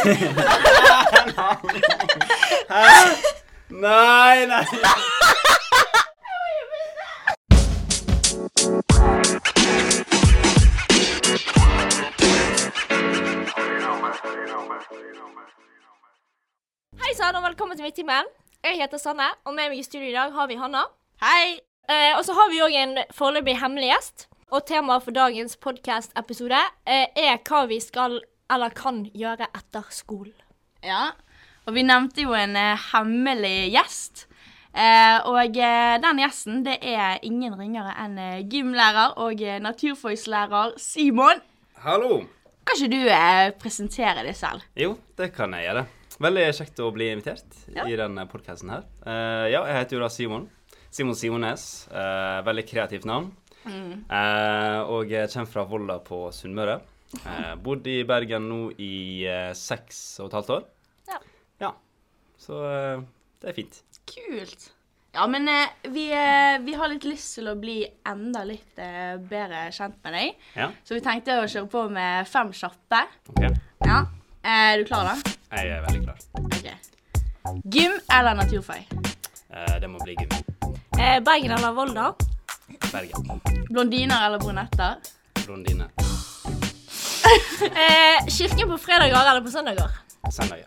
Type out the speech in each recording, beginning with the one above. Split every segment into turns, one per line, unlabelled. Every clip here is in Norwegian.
Hæ? Nei, nei.
Hei sann, og velkommen til Midttimen. Jeg heter Sanne, og med meg i studio i dag har vi Hanna.
Hei!
Eh, og så har vi òg en foreløpig hemmelig gjest. Og temaet for dagens podkast-episode eh, er hva vi skal eller kan gjøre etter skolen.
Ja, og vi nevnte jo en eh, hemmelig gjest. Eh, og eh, den gjesten det er ingen ringere enn eh, gymlærer og eh, naturfagslærer Simon.
Hallo.
Kan ikke du eh, presentere deg selv?
Jo, det kan jeg gjøre. Veldig kjekt å bli invitert
Ja.
i denne podkasten her. Eh, ja, jeg heter jo da Simon. Simon Simones. Eh, veldig kreativt navn. Eh, og jeg kommer fra Volda på Sunnmøre. Uh, bodd i Bergen nå i eh, seks og et halvt år.
Ja.
Ja. Så eh, det er fint.
Kult. Ja, men eh, vi, eh, vi har litt lyst til å bli enda litt eh, bedre kjent med deg.
Ja,
Så vi tenkte å kjøre på med fem kjappe.
OK.
Ja. Eh, Er du klar, da?
Jeg er veldig klar.
Ok. Gym eller naturfag?
Eh, det må bli gym.
Eh, Bergen eller Volda?
Bergen.
Blondiner eller brunetter?
Blondine.
Eh, kirken på fredager eller på søndager?
Søndager.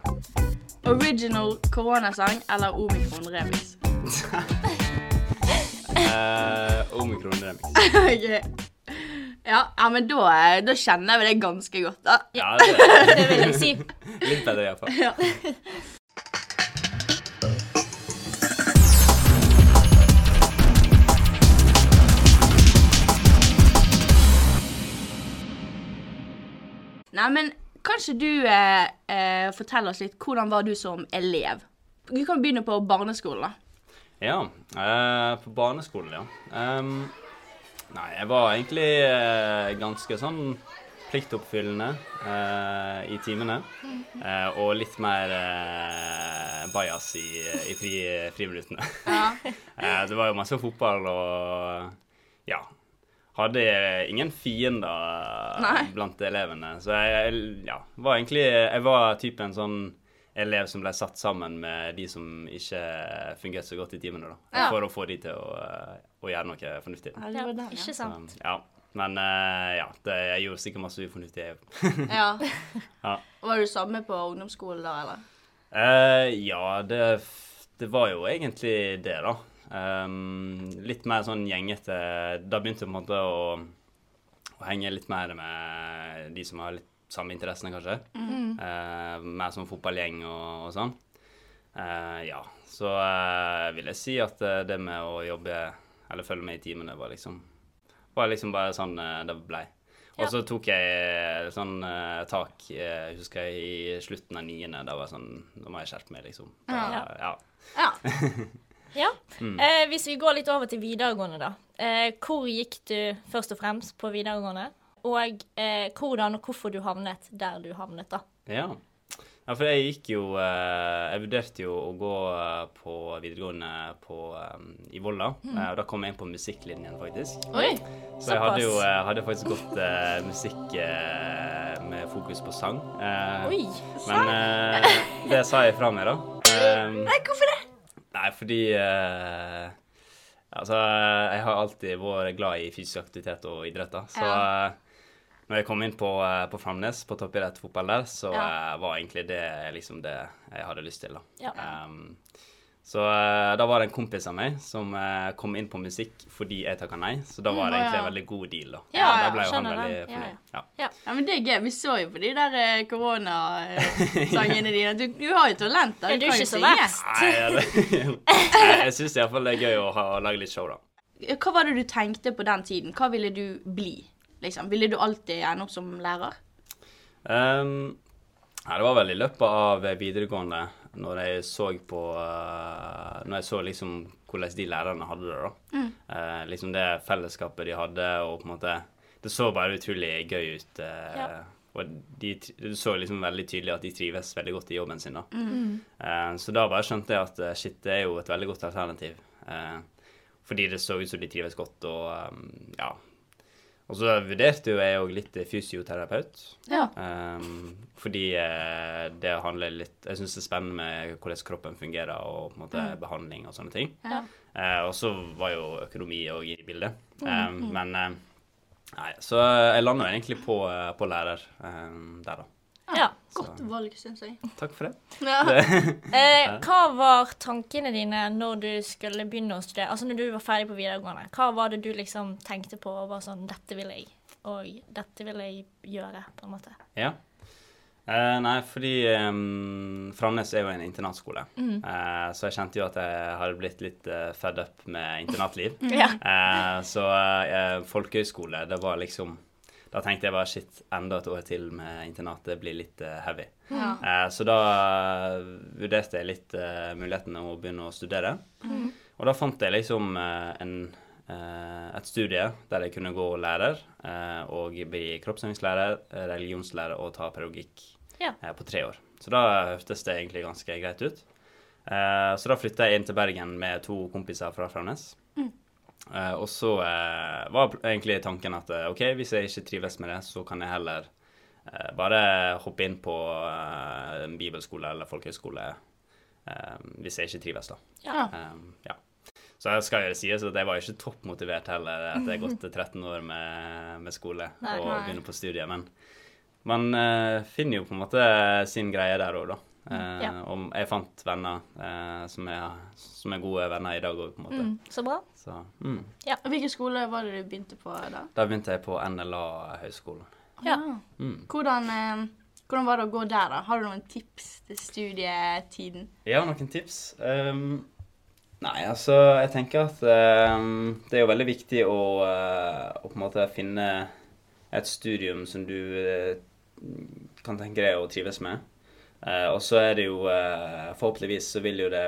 Original koronasang eller omikron remix?
Eh, Omikron remix.
ok. Ja, ja, men da, eh, da kjenner vi det ganske godt, da.
Ja, det er
Det vil jeg si.
litt bedre iallfall.
Ja. Nei, men kanskje du eh, eh, forteller oss litt hvordan var du som elev? Vi kan begynne på barneskolen, da.
Ja, eh, på barneskolen, ja. Um, nei, jeg var egentlig eh, ganske sånn pliktoppfyllende eh, i timene. Eh, og litt mer bajas i, i fri, friminuttene.
Ja.
eh, det var jo masse fotball og ja. Hadde ingen fiender
Nei.
blant elevene. Så jeg ja, var egentlig Jeg var typen sånn elev som ble satt sammen med de som ikke fungerte så godt i timene, da.
Ja.
For å få de til å, eh, å gjøre noe fornuftig.
Ja, det var den, ja.
ikke
Så,
sant?
ja. Men eh, ja, det, jeg gjorde sikkert masse ufornuftig, jeg òg.
Ja.
Ja.
Var du samme på ungdomsskolen da, eller?
Uh, ja, det, det var jo egentlig det, da. Ehm, litt mer sånn gjengete. Da begynte jeg på en måte å, å henge litt mer med de som har litt samme interessene, kanskje. Eh, mer som fotballgjeng og, og sånn. Uh, ja, så uh, vil jeg si at eh, det med å jobbe eller følge med i timene var liksom var liksom bare sånn eh, det blei. Og
Ja.
så tok jeg sånn tak, eh, husker jeg, i slutten av niende. Da var jeg sånn Nå må jeg skjerpe meg, liksom. Da,
Ja.
ja.
Ja.
Ja.
Mm.
Eh, hvis vi går litt over til videregående, da. Eh, hvor gikk du først og fremst på videregående? Og eh, hvordan og hvorfor du havnet der du havnet, da.
Ja. ja, for jeg gikk jo eh, Jeg vurderte jo å gå eh, på videregående på, eh, i Volda. Eh, og da kom jeg inn på musikklinjen, faktisk.
Oi.
Så jeg hadde jo hadde faktisk gått musikk med fokus på sang. Eh,
Oi!
men eh, det sa jeg fra meg, da. Eh,
Nei, hvorfor det?
Nei, fordi eh, Altså, jeg har alltid vært glad i fysisk aktivitet og idrett, da. Så
Ja.
eh, når jeg kom inn på, eh, på Framnes, på toppidrettsfotball der, så
Ja.
eh, var egentlig det liksom det jeg hadde lyst til, da.
Ja.
Um, så uh, da var det en kompis av meg som uh, kom inn på musikk fordi jeg takka nei. Så da var det
Mm,
egentlig en veldig god deal, da.
Ja,
da
ja,
ble jo han veldig
fornøyd. Ja.
Ja.
Ja, men det er gøy. Vi så jo på de der eh, koronasangene dine. Du, du har jo talent, da.
Du, du
kan
ikke
jo
så
synge.
verst?
Nei, ja, det, Nei, jeg syns iallfall det er gøy å, ha, å lage litt show, da.
Hva var det du tenkte på den tiden? Hva ville du bli? Liksom? Ville du alltid ende opp som lærer?
Um, ja, det var vel i løpet av videregående, når jeg så på uh, Når jeg så liksom hvordan de lærerne hadde det, da. Eh, liksom det fellesskapet de hadde, og på en måte Det så bare utrolig gøy ut. eh,
Ja.
Og de, du så liksom veldig tydelig at de trives veldig godt i jobben sin, da. Eh, så da bare skjønte jeg at eh, shit, det er jo et veldig godt alternativ. Eh, fordi det så ut som de trives godt, og ja. Og så vurderte jo jeg òg litt fysioterapeut.
Ja.
Um, fordi eh, det handler litt Jeg syns det er spennende med hvordan kroppen fungerer, og på en måte behandling og sånne ting.
Ja.
Uh, og så var jo økonomi òg i bildet. Um, Men uh, Nei, så jeg landa egentlig på, på lærer um, der, da.
Ja.
Godt valg, syns jeg.
Takk for det.
Ja.
Eh, hva var tankene dine når du skulle begynne å studere? Altså når du var ferdig på videregående, hva var det du liksom tenkte på og var sånn Dette vil jeg, og dette vil jeg gjøre, på en måte.
Ja. Eh, nei, fordi um, Framnes er jo en internatskole, eh, så jeg kjente jo at jeg hadde blitt litt uh, fed up med internatliv.
Ja.
Eh, så eh, folkehøyskole, det var liksom Da tenkte jeg bare shit, enda et år til med internatet blir litt uh, heavy.
Ja.
Uh, så da eh, vurderte jeg litt uh, muligheten å begynne å studere. Og da fant jeg liksom en, et studie der jeg kunne gå lærer og bli kroppsøvingslærer, religionslærer og ta pedagogikk
Ja.
på tre år. Så da hørtes det egentlig ganske greit ut. Så da flytta jeg inn til Bergen med to kompiser fra Framnes. Eh, og så uh, var egentlig tanken at uh, OK, hvis jeg ikke trives med det, så kan jeg heller eh, bare hoppe inn på en bibelskole eller folkehøyskole eh, hvis jeg ikke trives, da.
Ja.
Um, ja. Så jeg skal jo si sies at jeg var ikke toppmotivert heller etter jeg har gått 13 år med, med skole
Nei.
og begynner på studiet. Men man finner jo på en måte sin greie der òg, da. Eh,
Ja.
Og jeg fant venner eh, som, er, som er gode venner i dag òg, på en måte.
Mm, så bra.
Så mm.
Og Hvilken skole var det du begynte på da?
da begynte jeg på NLA-høgskolen.
Ja.
Ah.
Mm.
Hvordan, eh, hvordan var det å gå der, da? Har du noen tips til studietiden?
Jeg har noen tips. Um, nei, altså Jeg tenker at um, det er jo veldig viktig å, uh, å på en måte finne et studium som du uh, kan tenke deg å trives med. Uh, og så er det jo uh, Forhåpentligvis så vil jo det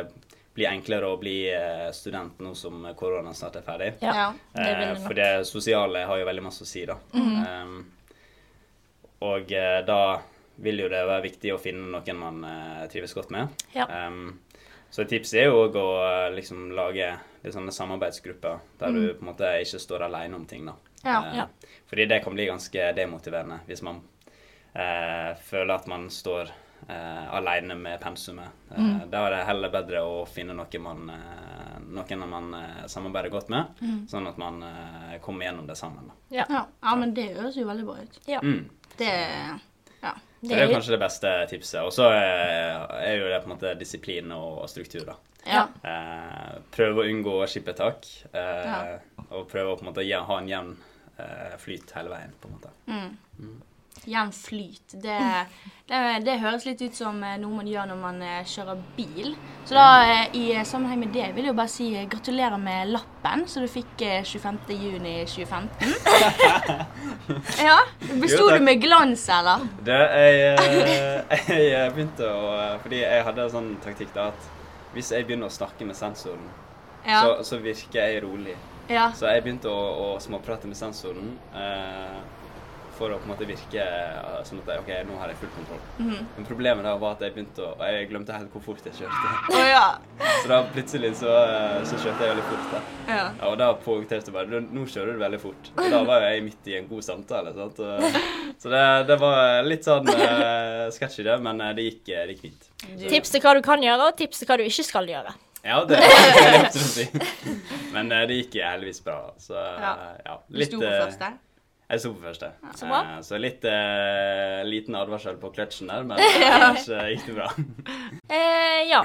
bli enklere å bli uh, student nå som korona snart er ferdig.
Ja. Det vil
Eh,
nok.
for det sosiale har jo veldig masse å si, da. Um, og eh, da vil jo det være viktig å finne noen man eh, trives godt med.
Ja.
Um, så et tips er jo òg å eh, liksom lage litt sånne samarbeidsgrupper der du på en måte ikke står alene om ting, da.
Ja.
Eh,
Ja.
Fordi det kan bli ganske demotiverende hvis man eh, føler at man står eh, alene med pensumet. Eh,
Mm.
Da er det heller bedre å finne noe man, eh, noen man eh, samarbeider godt med, sånn at man eh, kommer gjennom det sammen. Da.
Ja.
Ja. ja, men det høres jo veldig bra ut.
Ja.
Mm.
Det Ja.
Så det er kanskje det beste tipset. Og så er, er jo det på en måte disiplin og, struktur, da.
ja.
Eh, prøve å unngå skippertak, eh,
Ja.
og prøve å på en måte ha en jevn eh, flyt hele veien, på en måte.
Mm. Jevn flyt. Det, det, det høres litt ut som eh, noe man gjør når man eh, kjører bil. Så da, eh, i sammenheng med det, vil jeg jo bare si gratulerer med lappen som du fikk eh, 25. juni 2015. ja. Besto du med glans, eller?
Det, jeg, jeg begynte å Fordi jeg hadde en sånn taktikk da at hvis jeg begynner å snakke med sensoren,
Ja.
så, så virker jeg rolig.
ja.
Så jeg begynte å, å småprate med sensoren eh, for å på en måte virke eh, som at ok, nå har jeg full kontroll.
Mhm.
Men problemet da var at jeg begynte å Jeg glemte helt hvor fort jeg kjørte.
Oh, ja.
Så da plutselig så, eh, så kjørte jeg veldig fort. da.
ja.
Ja, og da poengterte jeg bare Nå kjører du veldig fort. Og da var jo jeg midt i en god samtale. sant? Så det, det var litt sånn uh, sketsjy, det, men eh, det gikk, det gikk fint.
Tips til hva du kan gjøre, og tips til hva du ikke skal gjøre.
Ja, det er absolutt. Men eh, det gikk heldigvis bra. Så eh,
Ja. Litt, sto på
eh,
første?
Jeg sto på første.
Så bra.
Eh, så litt uh, liten advarsel på kløtsjen der, men ellers eh, gikk det bra.
Eh, ja,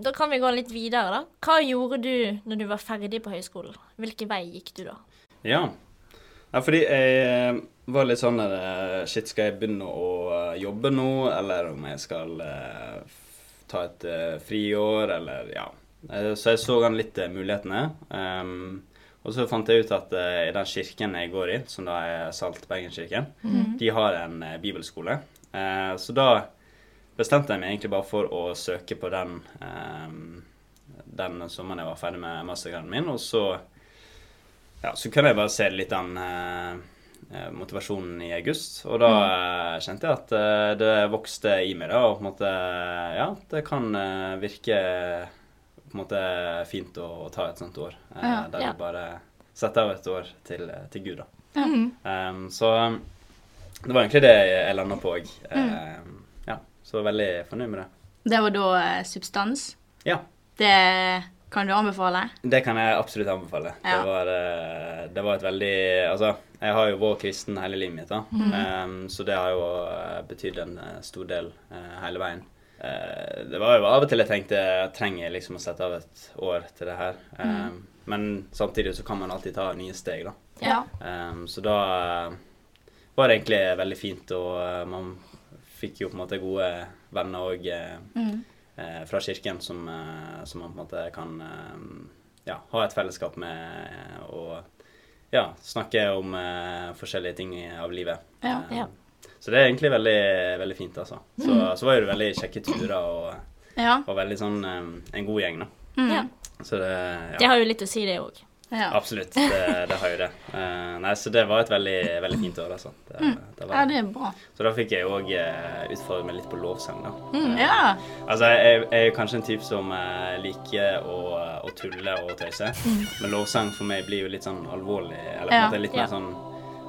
da kan vi gå litt videre, da. Hva gjorde du når du var ferdig på høyskolen? Hvilken vei gikk du da?
Ja. ja fordi jeg var litt sånn der Shit, skal jeg begynne å jobbe nå, eller om jeg skal eh, ta et eh, friår, eller ja. Så jeg så an litt mulighetene. Um, og så fant jeg ut at uh, i den kirken jeg går i, som da er Salt Bergenskirken, de har en uh, bibelskole. Uh, så da bestemte jeg meg egentlig bare for å søke på den den sommeren jeg var ferdig med mastergraden min, og så ja, så kunne jeg bare se litt den motivasjonen i august. Og da mm. kjente jeg at det vokste i meg, da. Og på en måte Ja, det kan virke på en måte fint å, å ta et sånt år. Eh,
Ja,
der
ja.
du bare setter av et år til, til Gud, da. Um, så um, det var egentlig det jeg landa på òg. Um, ja, så veldig fornøyd med det.
Det var da eh, substans.
Ja.
Det kan du anbefale?
Det kan jeg absolutt anbefale.
Ja.
Det, var, eh, det var et veldig Altså, jeg har jo vært kristen hele livet mitt, da. Um, så det har jo eh, betydd en eh, stor del uh, hele veien. Eh, det var jo av og til jeg tenkte jeg trenger liksom å sette av et år til det her. Um, Men samtidig så kan man alltid ta nye steg, da.
Ja.
Um, så da eh, var det egentlig veldig fint, og eh, man fikk jo på en måte gode venner òg eh, fra kirken som, eh, som man på en måte kan eh, ja, ha et fellesskap med eh, og ja, snakke om eh, forskjellige ting av livet.
Ja,
Eh,
ja.
Så det er egentlig veldig, veldig fint, altså. Så, så var det veldig kjekke turer og,
Ja.
og veldig sånn eh, en god gjeng, da.
Mm.
Ja.
Så det,
Det har jo litt å si, det òg.
Ja.
absolutt. Det, det har jo det. Uh, nei, så det var et veldig, veldig fint år, altså. Det, det var
ja, det er bra.
Så da fikk jeg òg uh, utfordre meg litt på lovsang, da.
Mm, ja.
Altså, jeg, jeg er jo kanskje en type som eh, liker å, å tulle og tøyse. Men lovsang for meg blir jo litt sånn alvorlig, eller på en
Ja.
måte litt
Ja.
mer sånn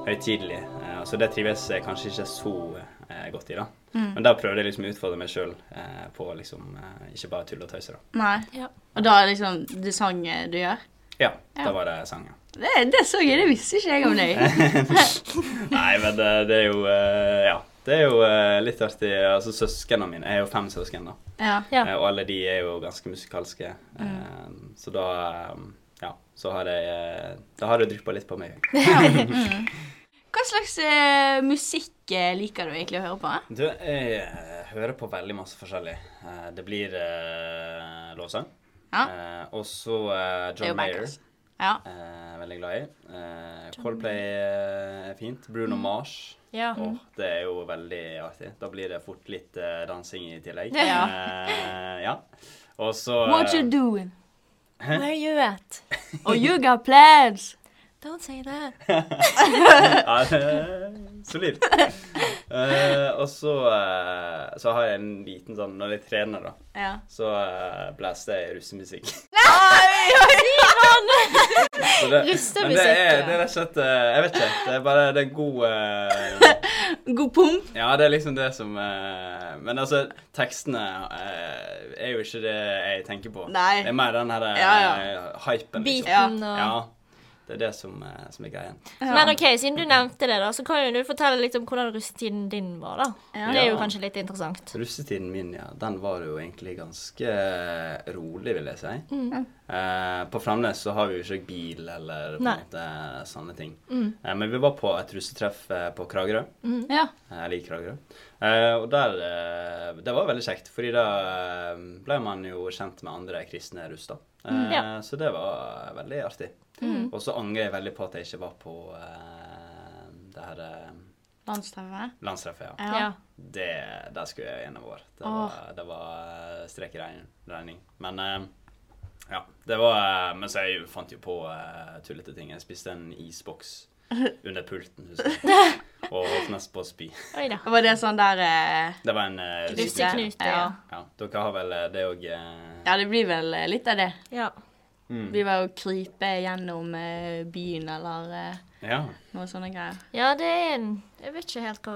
høytidelig. Eh, så det trives jeg kanskje ikke så eh, godt i, da. Men da prøvde jeg liksom å utfordre meg sjøl eh, på liksom ikke bare tulle og tøyse, da.
Nei.
Ja.
Og da er liksom det sang du gjør?
Ja,
Ja.
da var det sang, ja.
Det, det så jeg, det visste ikke jeg om deg.
Nei, men det, det er jo Ja. Det er jo litt artig. Altså, søsknene mine Jeg er jo fem søsken, da.
Ja.
Ja.
Og alle de er jo ganske musikalske. Mm. Så da Ja, så har jeg eh, Da har det dryppa litt på meg.
Hva slags eh, musikk eh, liker du egentlig å høre på?
Du, jeg eh, hører på veldig masse forskjellig. Det blir lovsang.
Ja.
Og så John Mayer.
Ja.
Veldig glad i. Coldplay er fint. Bruno Mars.
Ja.
Oh, det er jo veldig artig. Da blir det fort litt dansing i tillegg.
Ja.
Ja. Og så
What you doing?
Where are you at?
Oh, you got plans.
Don't say that.
solid. Uh, og så, uh, så har jeg en liten sånn Når jeg trener, da,
Ja.
så uh, blaster jeg russemusikk. Så
Russemusikk,
men det er, det er rett og slett eh, Jeg vet ikke. Det er bare det er god eh,
God pump.
Ja, det er liksom det som uh, Men altså, tekstene uh, er jo ikke det jeg tenker på.
Nei.
Det er mer den her
Ja,
ja. hypen, liksom.
Beaten og
Ja. Det er det som, eh, som er greien.
Men OK, siden du nevnte det, da, så kan jo du fortelle litt om hvordan russetiden din var, da.
Ja.
Det er jo kanskje litt interessant.
Russetiden min, ja, den var jo egentlig ganske rolig, vil jeg si.
Mm.
Eh, på Framnes så har vi jo ikke bil eller på en måte sånne ting.
Mm.
Eh, men vi var på et russetreff eh, på Kragerø.
Ja.
Eh, Jeg liker Kragerø. Eh, og der eh, Det var veldig kjekt, fordi da eh, ble man jo kjent med andre kristne russ, da. Eh,
Mm, Ja.
Så det var veldig artig.
Mm.
Og så angrer jeg veldig på at jeg ikke var på det her
Landstreffet.
landstreffet, ja.
Ja.
Ja.
Det, der skulle jeg gjennom år. Det var, det var strek i regning-. Men ja, det var Men så jeg fant jo på tullete ting. Jeg spiste en isboks under pulten, husker jeg. Og holdt på å spy.
Oi da.
Var det sånn der eh,
Det var en uh,
Russeknute, ja.
Ja, dere har vel eh, det òg
Ja, det blir vel eh, litt av det.
Ja.
mm.
Blir vel å krype gjennom eh, byen eller eh,
Ja.
noe sånne greier.
ja, det er en Jeg vet ikke helt hva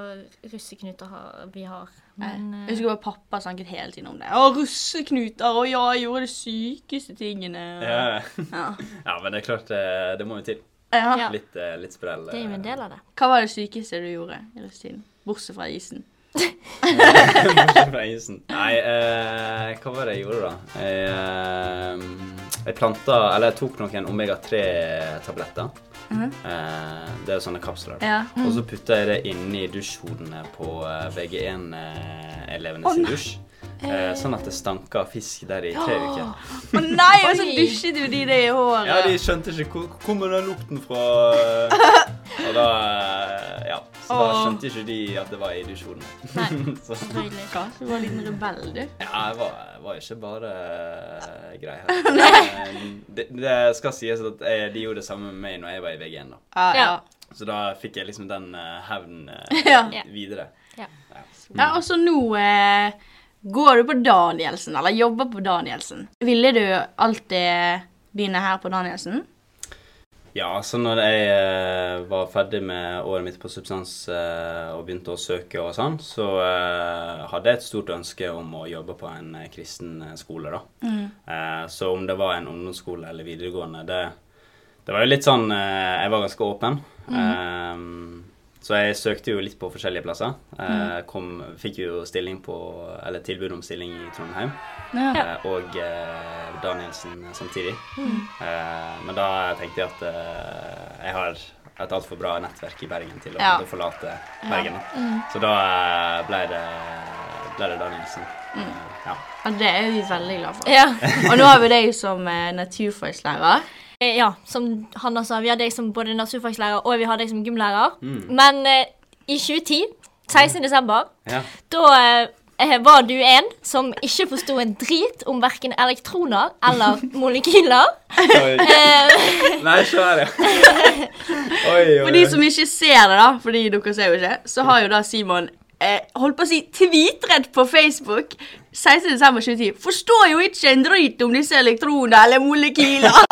russeknuter har, vi har, men
jeg
eh,
husker bare pappa snakket hele tiden om det. Å, russeknuter! Å ja, jeg gjorde de sykeste tingene.
Ja.
Ja.
ja, men det er klart, det, det må jo til.
Ja.
Litt, eh, litt sprell.
det er jo en del av det.
Hva var det sykeste du gjorde i russetiden? Bortsett fra isen.
Bortsett fra isen. Nei, eh, hva var det jeg gjorde, da? Jeg, eh, jeg planta Eller jeg tok noen omega-3-tabletter.
Mhm.
eh, det er sånne kapsler.
Ja.
Og så putta jeg det inni dusjhodene på eh, VG1-elevene
oh,
sin
nei.
dusj. Eh, sånn at det stanka fisk der i tre uker.
Å nei, og så dusjet du de det i håret.
Ja, de skjønte ikke hvor kommer den lukten fra. Og da eh, Ja. Så da skjønte ikke de at det var i dusjhodene.
Nei.
så
Hva? Du var en liten rebell, du.
ja, jeg var, jeg var ikke bare uh, grei her. Eh, det, det skal sies at jeg, de gjorde det samme med meg når jeg var i VG1. da.
Ja, ja.
Ja.
Så da fikk jeg liksom den uh, hevnen eh,
Ja.
videre.
Ja.
ja og så nå eh, går du på Danielsen, eller jobber på Danielsen. Ville du alltid begynne her på Danielsen?
Ja, så når jeg eh, var ferdig med året mitt på substans eh, og begynte å søke og sånn, så eh, hadde jeg et stort ønske om å jobbe på en kristen skole, da. Eh, så om det var en ungdomsskole eller videregående, det, det var jo litt sånn Jeg var ganske åpen. Eh, så jeg søkte jo litt på forskjellige plasser. Eh, kom, fikk jo stilling på Eller tilbud om stilling i Trondheim.
Ja.
Eh, og eh, Danielsen samtidig. Eh, men da tenkte jeg at eh, jeg har et altfor bra nettverk i Bergen til å,
Ja.
forlate Bergen. da. Så da ble det, ble det Danielsen. Mm. ja.
Ja, det er vi veldig glad for.
Ja.
Og nå har vi deg som naturfagslærer.
Eh, ja, som Hanna sa, vi har deg som både naturfagslærer og vi har deg som gymlærer.
Mm.
Men eh, i 2010, 16. desember,
ja.
da eh, var du en som ikke forsto en drit om verken elektroner eller molekyler.
Oi.
Eh,
Nei, så er det. Oi, oi,
For de som ikke ser det, da, fordi dere ser jo ikke, så har jo da Simon eh, holdt på å si tweetrett på Facebook 16.12.2010. Forstår jo ikke en dritt om disse elektronene eller molekyler.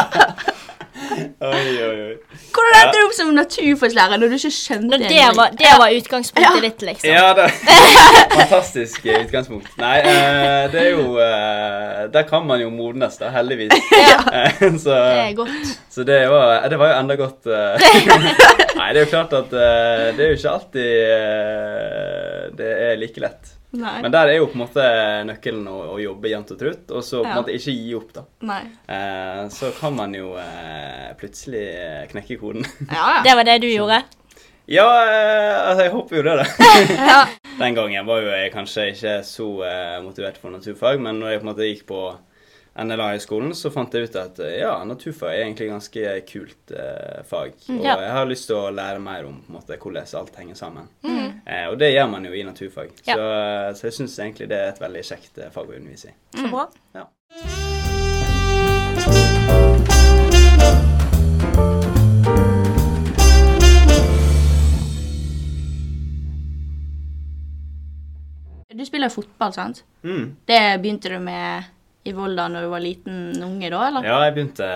Oi, oi, oi.
Hvordan endte du opp som naturfagslærer når du ikke skjønte
det, var, det var utgangspunktet
Ja.
ditt, liksom.
Ja, det Fantastisk utgangspunkt. Nei, eh, det er jo eh, Der kan man jo modnes, da, heldigvis. Ja. så,
Det er godt.
så det var, det var jo enda godt eh. Nei, det er jo klart at eh, det er jo ikke alltid eh, det er like lett.
Nei.
Men der er jo på en måte nøkkelen å, å jobbe jevnt og trutt, og så på en
Ja.
måte ikke gi opp, da.
Nei.
Eh, så kan man jo eh, plutselig knekke koden.
Ja, ja.
Det var det du gjorde.
ja, eh, altså jeg håper jo det, da.
Ja.
Den gangen var jo jeg kanskje ikke så eh, motivert for naturfag, men når jeg på en måte gikk på NLA-høgskolen, så fant jeg ut at eh, ja, naturfag er egentlig ganske kult eh, fag. Og
Ja.
jeg har lyst til å lære mer om på en måte, hvordan alt henger sammen. Eh, og det gjør man jo i naturfag.
Ja.
Så, eh, så jeg syns egentlig det er et veldig kjekt eh, fag å undervise i.
Så bra.
Ja.
Du spiller fotball, sant?
Mm.
Det begynte du med i Volda når du var liten unge, da, eller?
Ja, jeg begynte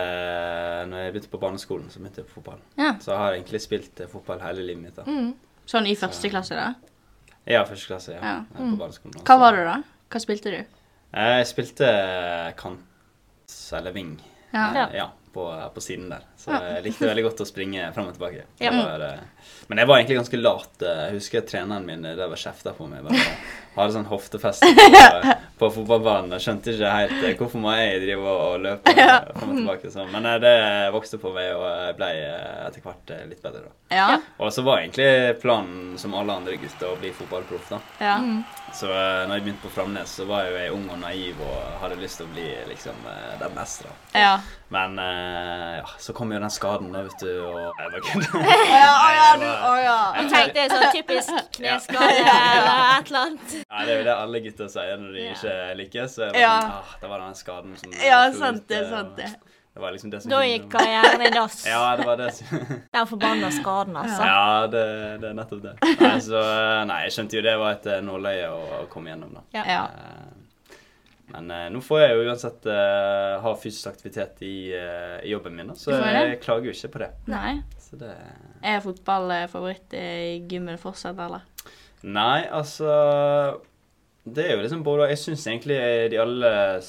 når jeg begynte på barneskolen, så begynte jeg på fotball.
Ja.
Så jeg har egentlig spilt eh, fotball hele livet mitt. da.
Mm.
Sånn i første klasse, da?
Ja, første klasse, ja.
Ja.
På barneskolen.
Hva var du, da? Hva spilte du?
Eh, Jeg spilte kant, eller ving,
Ja.
eh, ja, på, på siden der. Så jeg likte veldig godt å springe frem og tilbake.
Ja.
Var, eh, men jeg var egentlig ganske lat. eh, Jeg husker treneren min eh, der var kjefta på meg. Bare hadde sånn hoftefeste på, på fotballbanen. Jeg skjønte ikke helt hvorfor må jeg drive og løpe eh, frem og tilbake. Så. Men eh, det vokste på meg, og jeg ble etter hvert litt bedre. da.
Ja.
Og så var egentlig planen som alle andre gutter å bli fotballproff. da.
ja.
Så eh, når jeg begynte på Framnes, så var jo jeg ung og naiv og hadde lyst til å bli liksom den beste. da.
Ja.
Men ja, så kom jo den skaden, da, vet du, og jeg bare kødder.
Ja, ja, du, å, ja.
Jeg tenkte sånn typisk kneskade eller et eller annet.
Ja, det er jo det alle gutter sier når de ikke lykkes. Så jeg var
Ja.
sånn, ah, det var den skaden som
Ja, sant det,
eh,
sant det.
Det var liksom det som
Da gikk karrieren i dass.
Ja, det var det som
Den forbanna skaden, altså.
Ja, det, det er nettopp det. Nei, så, eh, nei, jeg skjønte jo det var et eh, nåløye å, å komme gjennom, da.
Ja.
Ja.
Eh, Men eh, nå får jeg jo uansett eh, ha fysisk aktivitet i, eh, i jobben min, da, så
det?
jeg klager jo ikke på det.
Nei.
Så det
Er fotball eh, favoritt i gymmen fortsatt, eller?
Nei, altså Det er jo liksom både Jeg syns egentlig de aller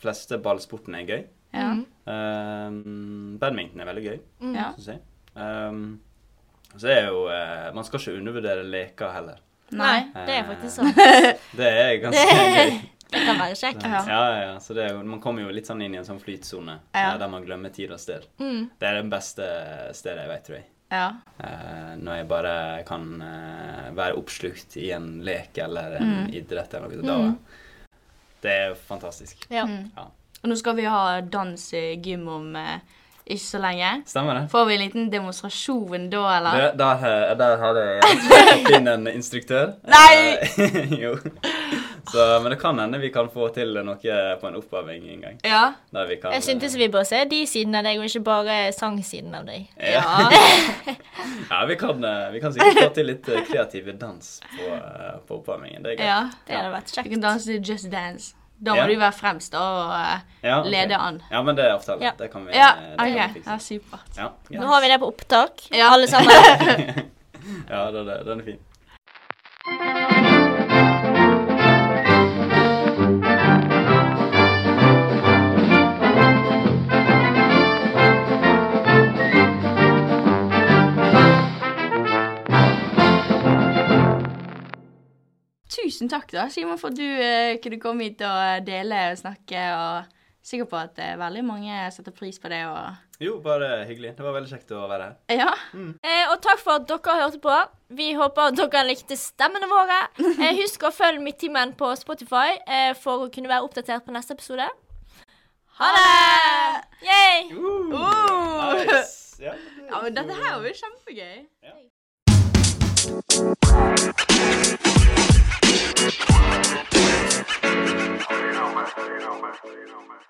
fleste ballsportene er gøy.
Ja.
Um, badminton er veldig gøy,
Mm.
Ja.
syns jeg. Um, så er jo eh, Man skal ikke undervurdere leker heller.
Nei,
Nei.
det er faktisk sånn.
Det er ganske gøy.
Det kan være kjekt.
Ja.
Ja, ja. Så det er jo, man kommer jo litt sånn inn i en sånn flytsone
Ja.
der man glemmer tid og sted.
Mm.
Det er det beste stedet jeg vet, tror jeg.
Ja.
Uh, når jeg bare kan uh, være oppslukt i en lek eller en
Mm.
idrett eller noe. Da, Det er fantastisk.
Ja.
Mm.
Ja.
Og nå skal vi ha dans i gym om uh, ikke så lenge.
Stemmer det?
Får vi en liten demonstrasjon da, eller?
Der, der, der hadde jeg inn en instruktør.
Nei!
Jo. Så, men det kan hende vi kan få til noe på en oppvarming en gang.
Ja.
Der vi kan,
Jeg syntes vi bør se de siden av deg, og ikke bare sangsiden av deg.
Ja.
Ja.
Vi kan, eh, vi kan sikkert få til litt kreative kreativ dans på, eh, på oppvarmingen. Det er gøy.
ja.
Det hadde vært
Vi
Du
kan danse til Just Dance. Da må
Ja.
du være fremst og uh,
Ja, okay.
lede an.
Ja, men det avtaler
Ja.
Det kan vi
Ja,
det kan vi fikse.
Ja, supert.
Ja,
Nå har vi det på opptak,
Ja.
alle sammen.
ja den, er- den er fin.
Tusen takk, da, Simon, for at du eh, kunne komme hit og dele og snakke. og Sikker på at eh, veldig mange setter pris på det. og
Jo, bare hyggelig. Det var veldig kjekt å være her.
Ja.
Eh, og takk for at dere hørte på. Vi håper at dere likte stemmene våre. Eh, husk å følge Midttimen på Spotify eh, for å kunne være oppdatert på neste episode. Ha det! Yay!
Oh!
Nice. Ja, det-
Ja, men dette her var jo kjempegøy.
You Oh, you know, know,